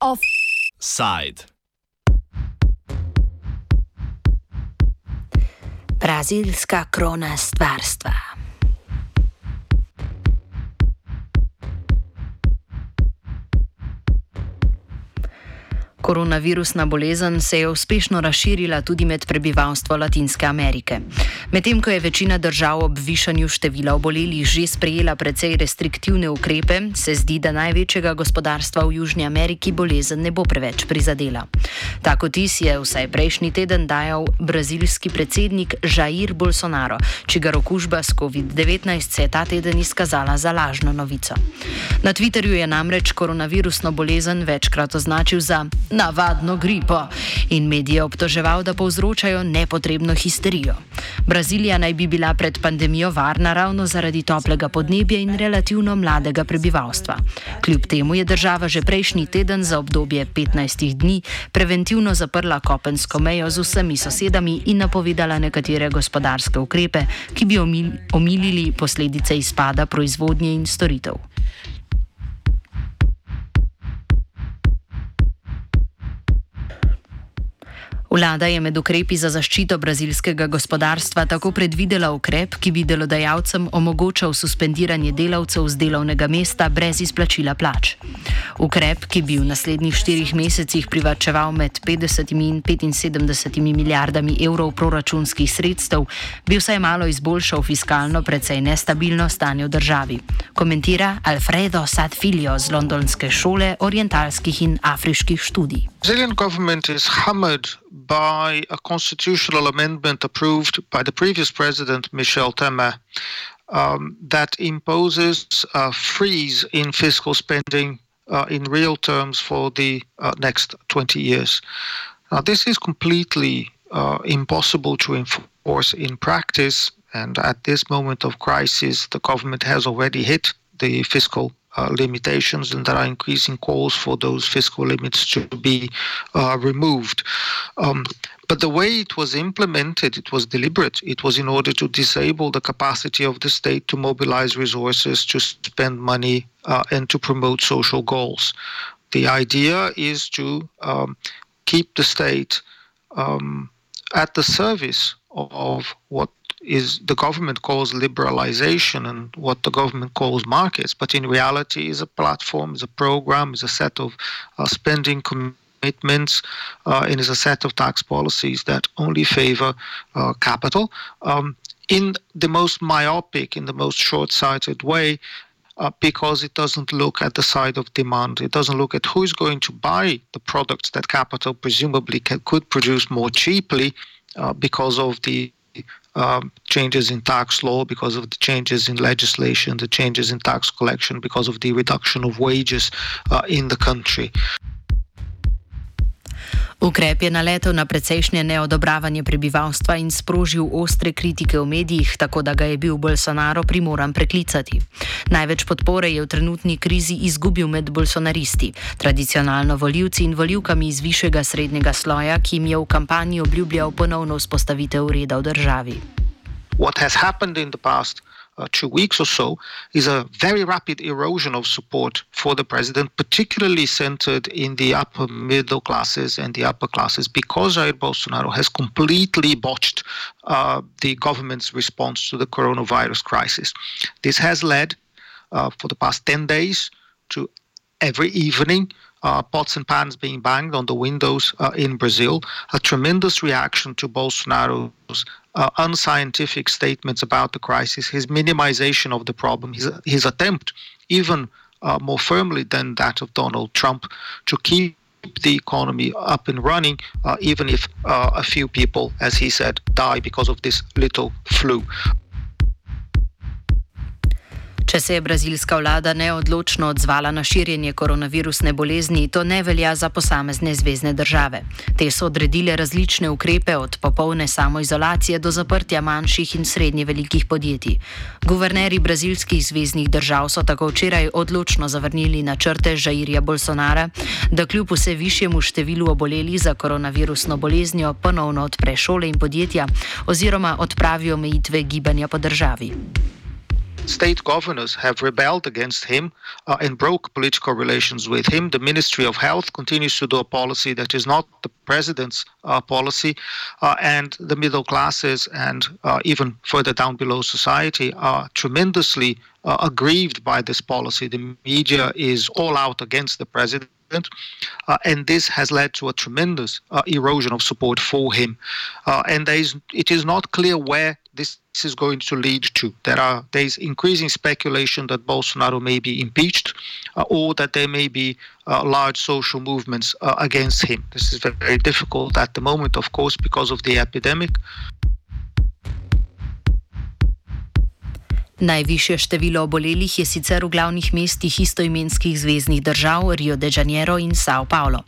Offside. Brazilska krona stvarstva. Koronavirusna bolezen se je uspešno razširila tudi med prebivalstvo Latinske Amerike. Medtem ko je večina držav ob višanju števila obolelih že sprejela precej restriktivne ukrepe, se zdi, da največjega gospodarstva v Južni Ameriki bolezen ne bo preveč prizadela. Tako tis je vsaj prejšnji teden dajal brazilski predsednik Jair Bolsonaro, čigar okužba s COVID-19 se je ta teden izkazala za lažno novico. Na Twitterju je namreč koronavirusno bolezen večkrat označil za navadno gripo in medije obtoževal, da povzročajo nepotrebno histerijo. Brazilija naj bi bila pred pandemijo varna ravno zaradi toplega podnebja in relativno mladega prebivalstva. Kljub temu je država že prejšnji teden za obdobje 15 dni preventivno zaprla kopensko mejo z vsemi sosedami in napovedala nekatere gospodarske ukrepe, ki bi omilili posledice izpada proizvodnje in storitev. Vlada je med ukrepi za zaščito brazilskega gospodarstva tako predvidela ukrep, ki bi delodajalcem omogočal suspendiranje delavcev z delovnega mesta brez izplačila plač. Ukrep, ki bi v naslednjih štirih mesecih privačeval med 50 in 75 milijardami evrov proračunskih sredstev, bi vsaj malo izboljšal fiskalno precej nestabilno stanje v državi. Komentira Alfredo Sadfilio z londonske šole orientalskih in afriških študij. Brazilian government is hammered by a constitutional amendment approved by the previous president, Michel Temer, um, that imposes a freeze in fiscal spending uh, in real terms for the uh, next 20 years. Now, this is completely uh, impossible to enforce in practice, and at this moment of crisis, the government has already hit the fiscal uh, limitations, and there are increasing calls for those fiscal limits to be uh, removed. Um, but the way it was implemented, it was deliberate. It was in order to disable the capacity of the state to mobilize resources, to spend money, uh, and to promote social goals. The idea is to um, keep the state um, at the service of what is the government calls liberalization and what the government calls markets, but in reality is a platform, is a program, is a set of uh, spending commitments, uh, and is a set of tax policies that only favor uh, capital. Um, in the most myopic, in the most short-sighted way, uh, because it doesn't look at the side of demand. It doesn't look at who is going to buy the products that capital presumably can, could produce more cheaply uh, because of the um, changes in tax law, because of the changes in legislation, the changes in tax collection, because of the reduction of wages uh, in the country. Ukrep je naletel na precejšnje neodobravanje prebivalstva in sprožil ostre kritike v medijih, tako da ga je bil Bolsonaro primoran preklicati. Največ podpore je v trenutni krizi izgubil med bolsonaristi, tradicionalno voljivci in voljivkami iz višjega srednjega sloja, ki jim je v kampanji obljubljal ponovno vzpostavitev reda v državi. What has happened in the past uh, two weeks or so is a very rapid erosion of support for the president, particularly centered in the upper middle classes and the upper classes, because Jair Bolsonaro has completely botched uh, the government's response to the coronavirus crisis. This has led, uh, for the past 10 days, to every evening uh, pots and pans being banged on the windows uh, in Brazil, a tremendous reaction to Bolsonaro's uh, unscientific statements about the crisis, his minimization of the problem, his, his attempt, even uh, more firmly than that of Donald Trump, to keep the economy up and running, uh, even if uh, a few people, as he said, die because of this little flu. Če se je brazilska vlada neodločno odzvala na širjenje koronavirusne bolezni, to ne velja za posamezne zvezdne države. Te so odredile različne ukrepe od popolne samoizolacije do zaprtja manjših in srednje velikih podjetij. Guvernerji brazilskih zvezdnih držav so tako včeraj odločno zavrnili načrte Žairja Bolsonara, da kljub vse višjemu številu obolelih za koronavirusno boleznjo ponovno odpre šole in podjetja oziroma odpravijo omejitve gibanja po državi. State governors have rebelled against him uh, and broke political relations with him. The Ministry of Health continues to do a policy that is not the president's uh, policy, uh, and the middle classes and uh, even further down below society are tremendously uh, aggrieved by this policy. The media is all out against the president. Uh, and this has led to a tremendous uh, erosion of support for him. Uh, and is, it is not clear where this is going to lead to. There are there is increasing speculation that Bolsonaro may be impeached, uh, or that there may be uh, large social movements uh, against him. This is very, very difficult at the moment, of course, because of the epidemic. Najvišje število obolelih je sicer v glavnih mestih istoimenskih zvezdnih držav Rio de Janeiro in Sao Paulo.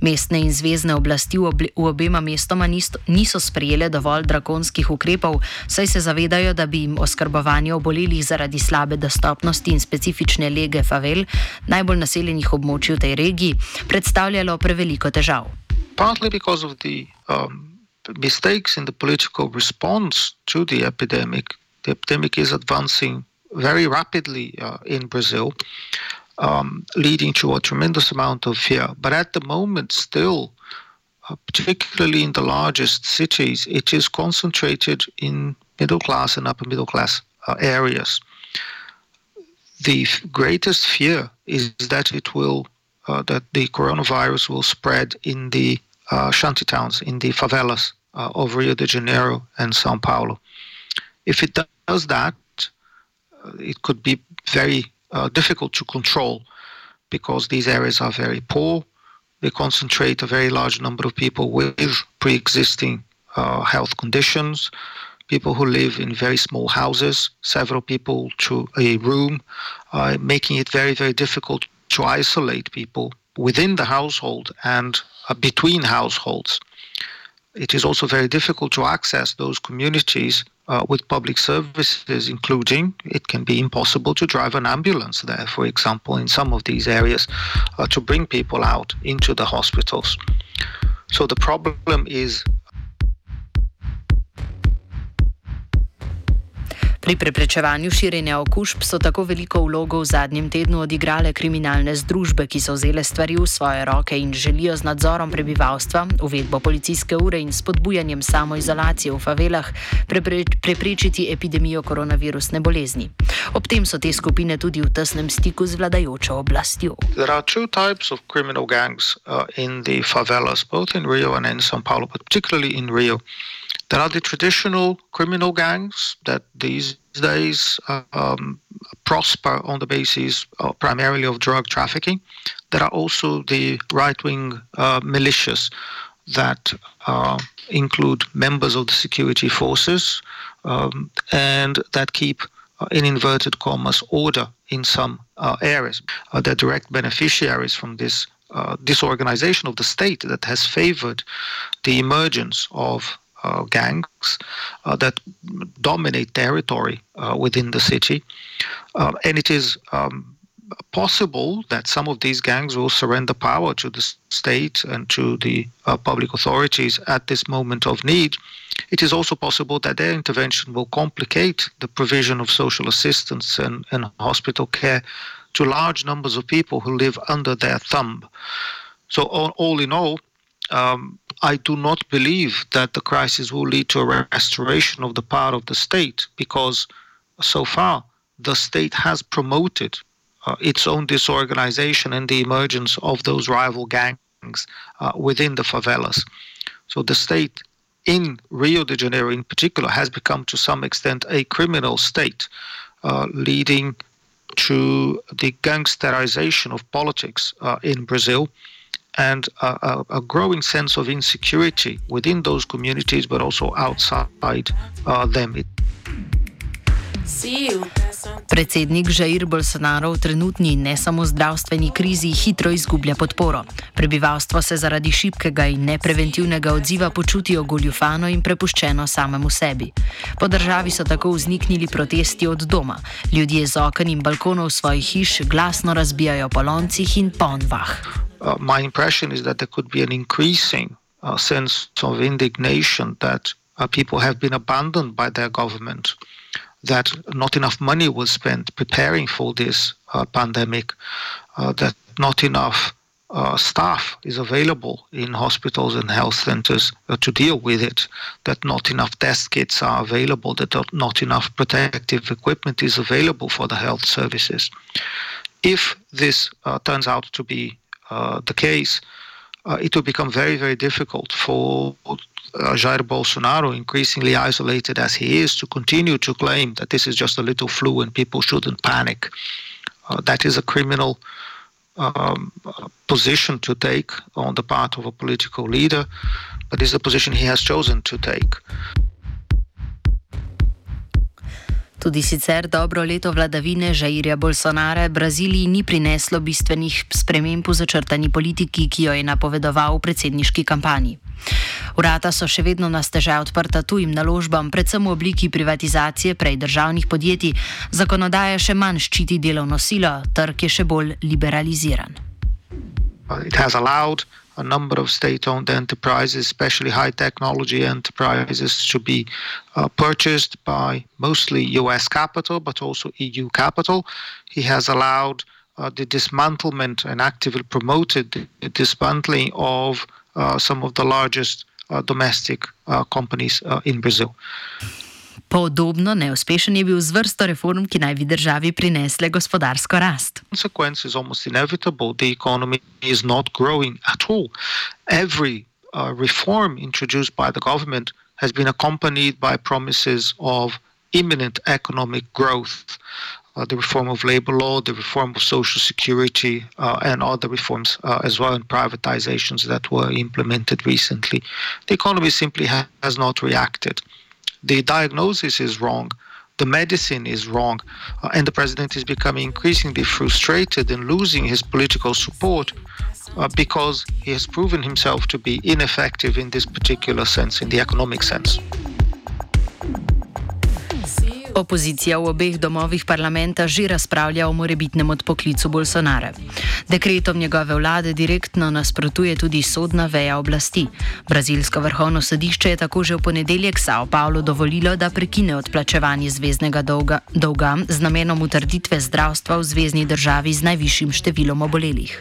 Mestne in zvezdne oblasti v, v obema mestoma niso sprejele dovolj drakonskih ukrepov, saj se zavedajo, da bi jim oskrbovanje obolelih zaradi slabe dostopnosti in specifične lege favel, najbolj naseljenih območij v tej regiji, predstavljalo preveliko težav. Partly because of the um, mistakes in the political response to the epidemic, the epidemic is advancing very rapidly uh, in Brazil, um, leading to a tremendous amount of fear. But at the moment, still, uh, particularly in the largest cities, it is concentrated in middle class and upper middle class uh, areas. The f- greatest fear is that it will uh, that the coronavirus will spread in the uh, shanty towns, in the favelas uh, of Rio de Janeiro and Sao Paulo. If it does that, uh, it could be very uh, difficult to control because these areas are very poor. They concentrate a very large number of people with pre existing uh, health conditions, people who live in very small houses, several people to a room, uh, making it very, very difficult to isolate people within the household and uh, between households. It is also very difficult to access those communities uh, with public services, including it can be impossible to drive an ambulance there, for example, in some of these areas, uh, to bring people out into the hospitals. So the problem is Pri preprečevanju širjenja okužb so tako veliko vlogo v zadnjem tednu odigrale kriminalne združbe, ki so vzele stvari v svoje roke in želijo z nadzorom prebivalstva, uvedbo policijske ure in spodbujanjem samoizolacije v favelah preprečiti epidemijo koronavirusne bolezni. Ob tem so te skupine tudi v tesnem stiku z vladajočo oblastjo. There are two types of criminal gangs uh, in the favelas, both in Rio and in Sao Paulo, but particularly in Rio. There are the traditional criminal gangs that these days um, prosper on the basis of primarily of drug trafficking. There are also the right wing uh, militias that uh, include members of the security forces um, and that keep, uh, in inverted commas, order in some uh, areas. Uh, they're direct beneficiaries from this. Uh, disorganization of the state that has favored the emergence of uh, gangs uh, that dominate territory uh, within the city. and it is um, possible that some of these gangs will surrender power to the state and to the uh, public authorities at this moment of need. It is also possible that their intervention will complicate the provision of social assistance and, and hospital care to large numbers of people who live under their thumb. So, all, all in all, um, I do not believe that the crisis will lead to a restoration of the power of the state because so far the state has promoted uh, its own disorganization and the emergence of those rival gangs uh, within the favelas. So the state in Rio de Janeiro, in particular, has become to some extent a criminal state, uh, leading to the gangsterization of politics uh, in Brazil and a, a, growing sense of insecurity within those communities, but also outside uh, them. Predsednik Žair Bolsonaro v trenutni ne samo zdravstveni krizi hitro izgublja podporo. Prebivalstvo se zaradi šibkega in nepreventivnega odziva počuti ogoljufano in prepuščeno samemu sebi. Po državi so tako vzniknili protesti od doma. Ljudje z okn in balkonov svojih hiš glasno razbijajo po loncih in ponvah. Uh, my impression is that there could be an increasing uh, sense of indignation that uh, people have been abandoned by their government. That not enough money was spent preparing for this uh, pandemic, uh, that not enough uh, staff is available in hospitals and health centers uh, to deal with it, that not enough test kits are available, that not enough protective equipment is available for the health services. If this uh, turns out to be uh, the case, it will become very, very difficult for uh, Jair Bolsonaro, increasingly isolated as he is, to continue to claim that this is just a little flu and people shouldn't panic. Uh, that is a criminal um, position to take on the part of a political leader, but is the position he has chosen to take. Tudi sicer dobro leto vladavine Žairja Bolsonara Braziliji ni prineslo bistvenih sprememb v začrtani politiki, ki jo je napovedoval v predsedniški kampanji. Urata so še vedno na stežaj odprta tujim naložbam, predvsem v obliki privatizacije prej državnih podjetij, zakonodaja še manj ščiti delovno silo, trg je še bolj liberaliziran. It has allowed a number of state owned enterprises, especially high technology enterprises, to be uh, purchased by mostly US capital, but also EU capital. He has allowed uh, the dismantlement and actively promoted the dismantling of uh, some of the largest uh, domestic uh, companies uh, in Brazil. Podobno neuspešen je bil z vrsto reform, ki naj bi državi prinesle gospodarsko rast. Consequence is almost inevitable. The economy is not growing at all. Every uh, reform introduced by the government has been accompanied by promises of imminent economic growth. Uh, the reform of labor law, the reform of social security, uh, and other reforms uh, as well, and privatizations that were implemented recently. The economy simply ha- has not reacted the diagnosis is wrong, the medicine is wrong, uh, and the president is becoming increasingly frustrated and losing his political support uh, because he has proven himself to be ineffective in this particular sense, in the economic sense. Opozicija v obeh domovih parlamenta že razpravlja o morebitnem odpoklicu Bolsonara. Dekretom njegove vlade direktno nasprotuje tudi sodna veja oblasti. Brazilsko vrhovno sodišče je tako že v ponedeljek Sao Paulo dovolilo, da prekine odplačevanje zvezdnega dolga, dolga z namenom utrditve zdravstva v zvezdni državi z najvišjim številom obolelih.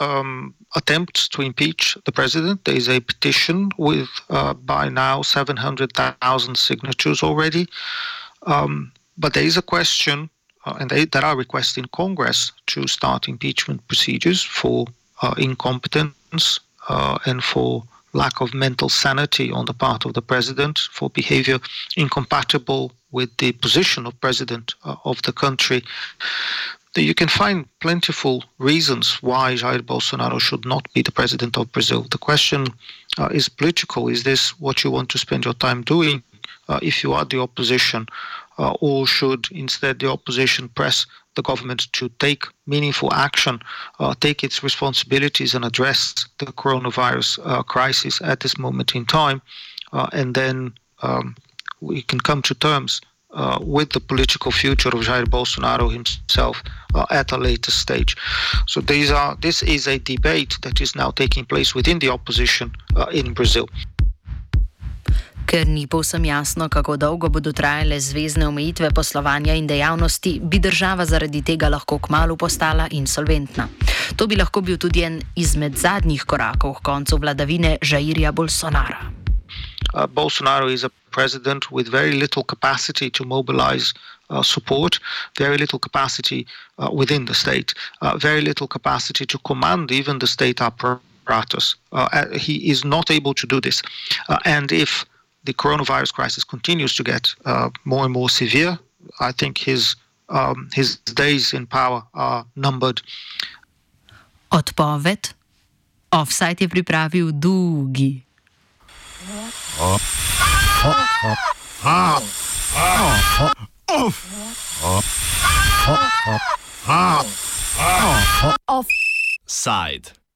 um, attempts to impeach the president. There is a petition with uh, by now 700,000 signatures already. Um, but there is a question, and they, there are requests in Congress to start impeachment procedures for uh, incompetence uh, and for lack of mental sanity on the part of the president, for behavior incompatible with the position of president uh, of the country you can find plentiful reasons why Jair Bolsonaro should not be the president of Brazil. The question uh, is political. Is this what you want to spend your time doing uh, if you are the opposition? Uh, or should instead the opposition press the government to take meaningful action, uh, take its responsibilities, and address the coronavirus uh, crisis at this moment in time? Uh, and then um, we can come to terms uh, with the political future of Jair Bolsonaro himself uh, at a later stage. So these are this is a debate that is now taking place within the opposition uh, in Brazil. Ker ni povsem jasno, kako dolgo bodo trajale zvezdne omejitve poslovanja in dejavnosti, bi država zaradi tega lahko kmalo postala insolventna. To bi lahko bil tudi en izmed zadnjih korakov k koncu vladavine Žairja Bolsonara. Uh, Bolsonaro is a president with very little capacity to mobilize uh, support, very little capacity uh, the state, uh, very little capacity to command even the state apparatus. Uh, uh, he is not able to do this. if the coronavirus crisis continues to get uh, more and more severe, I think his um, his days in power are numbered. Odpoved. Offside je pripravil Dugi. Offside.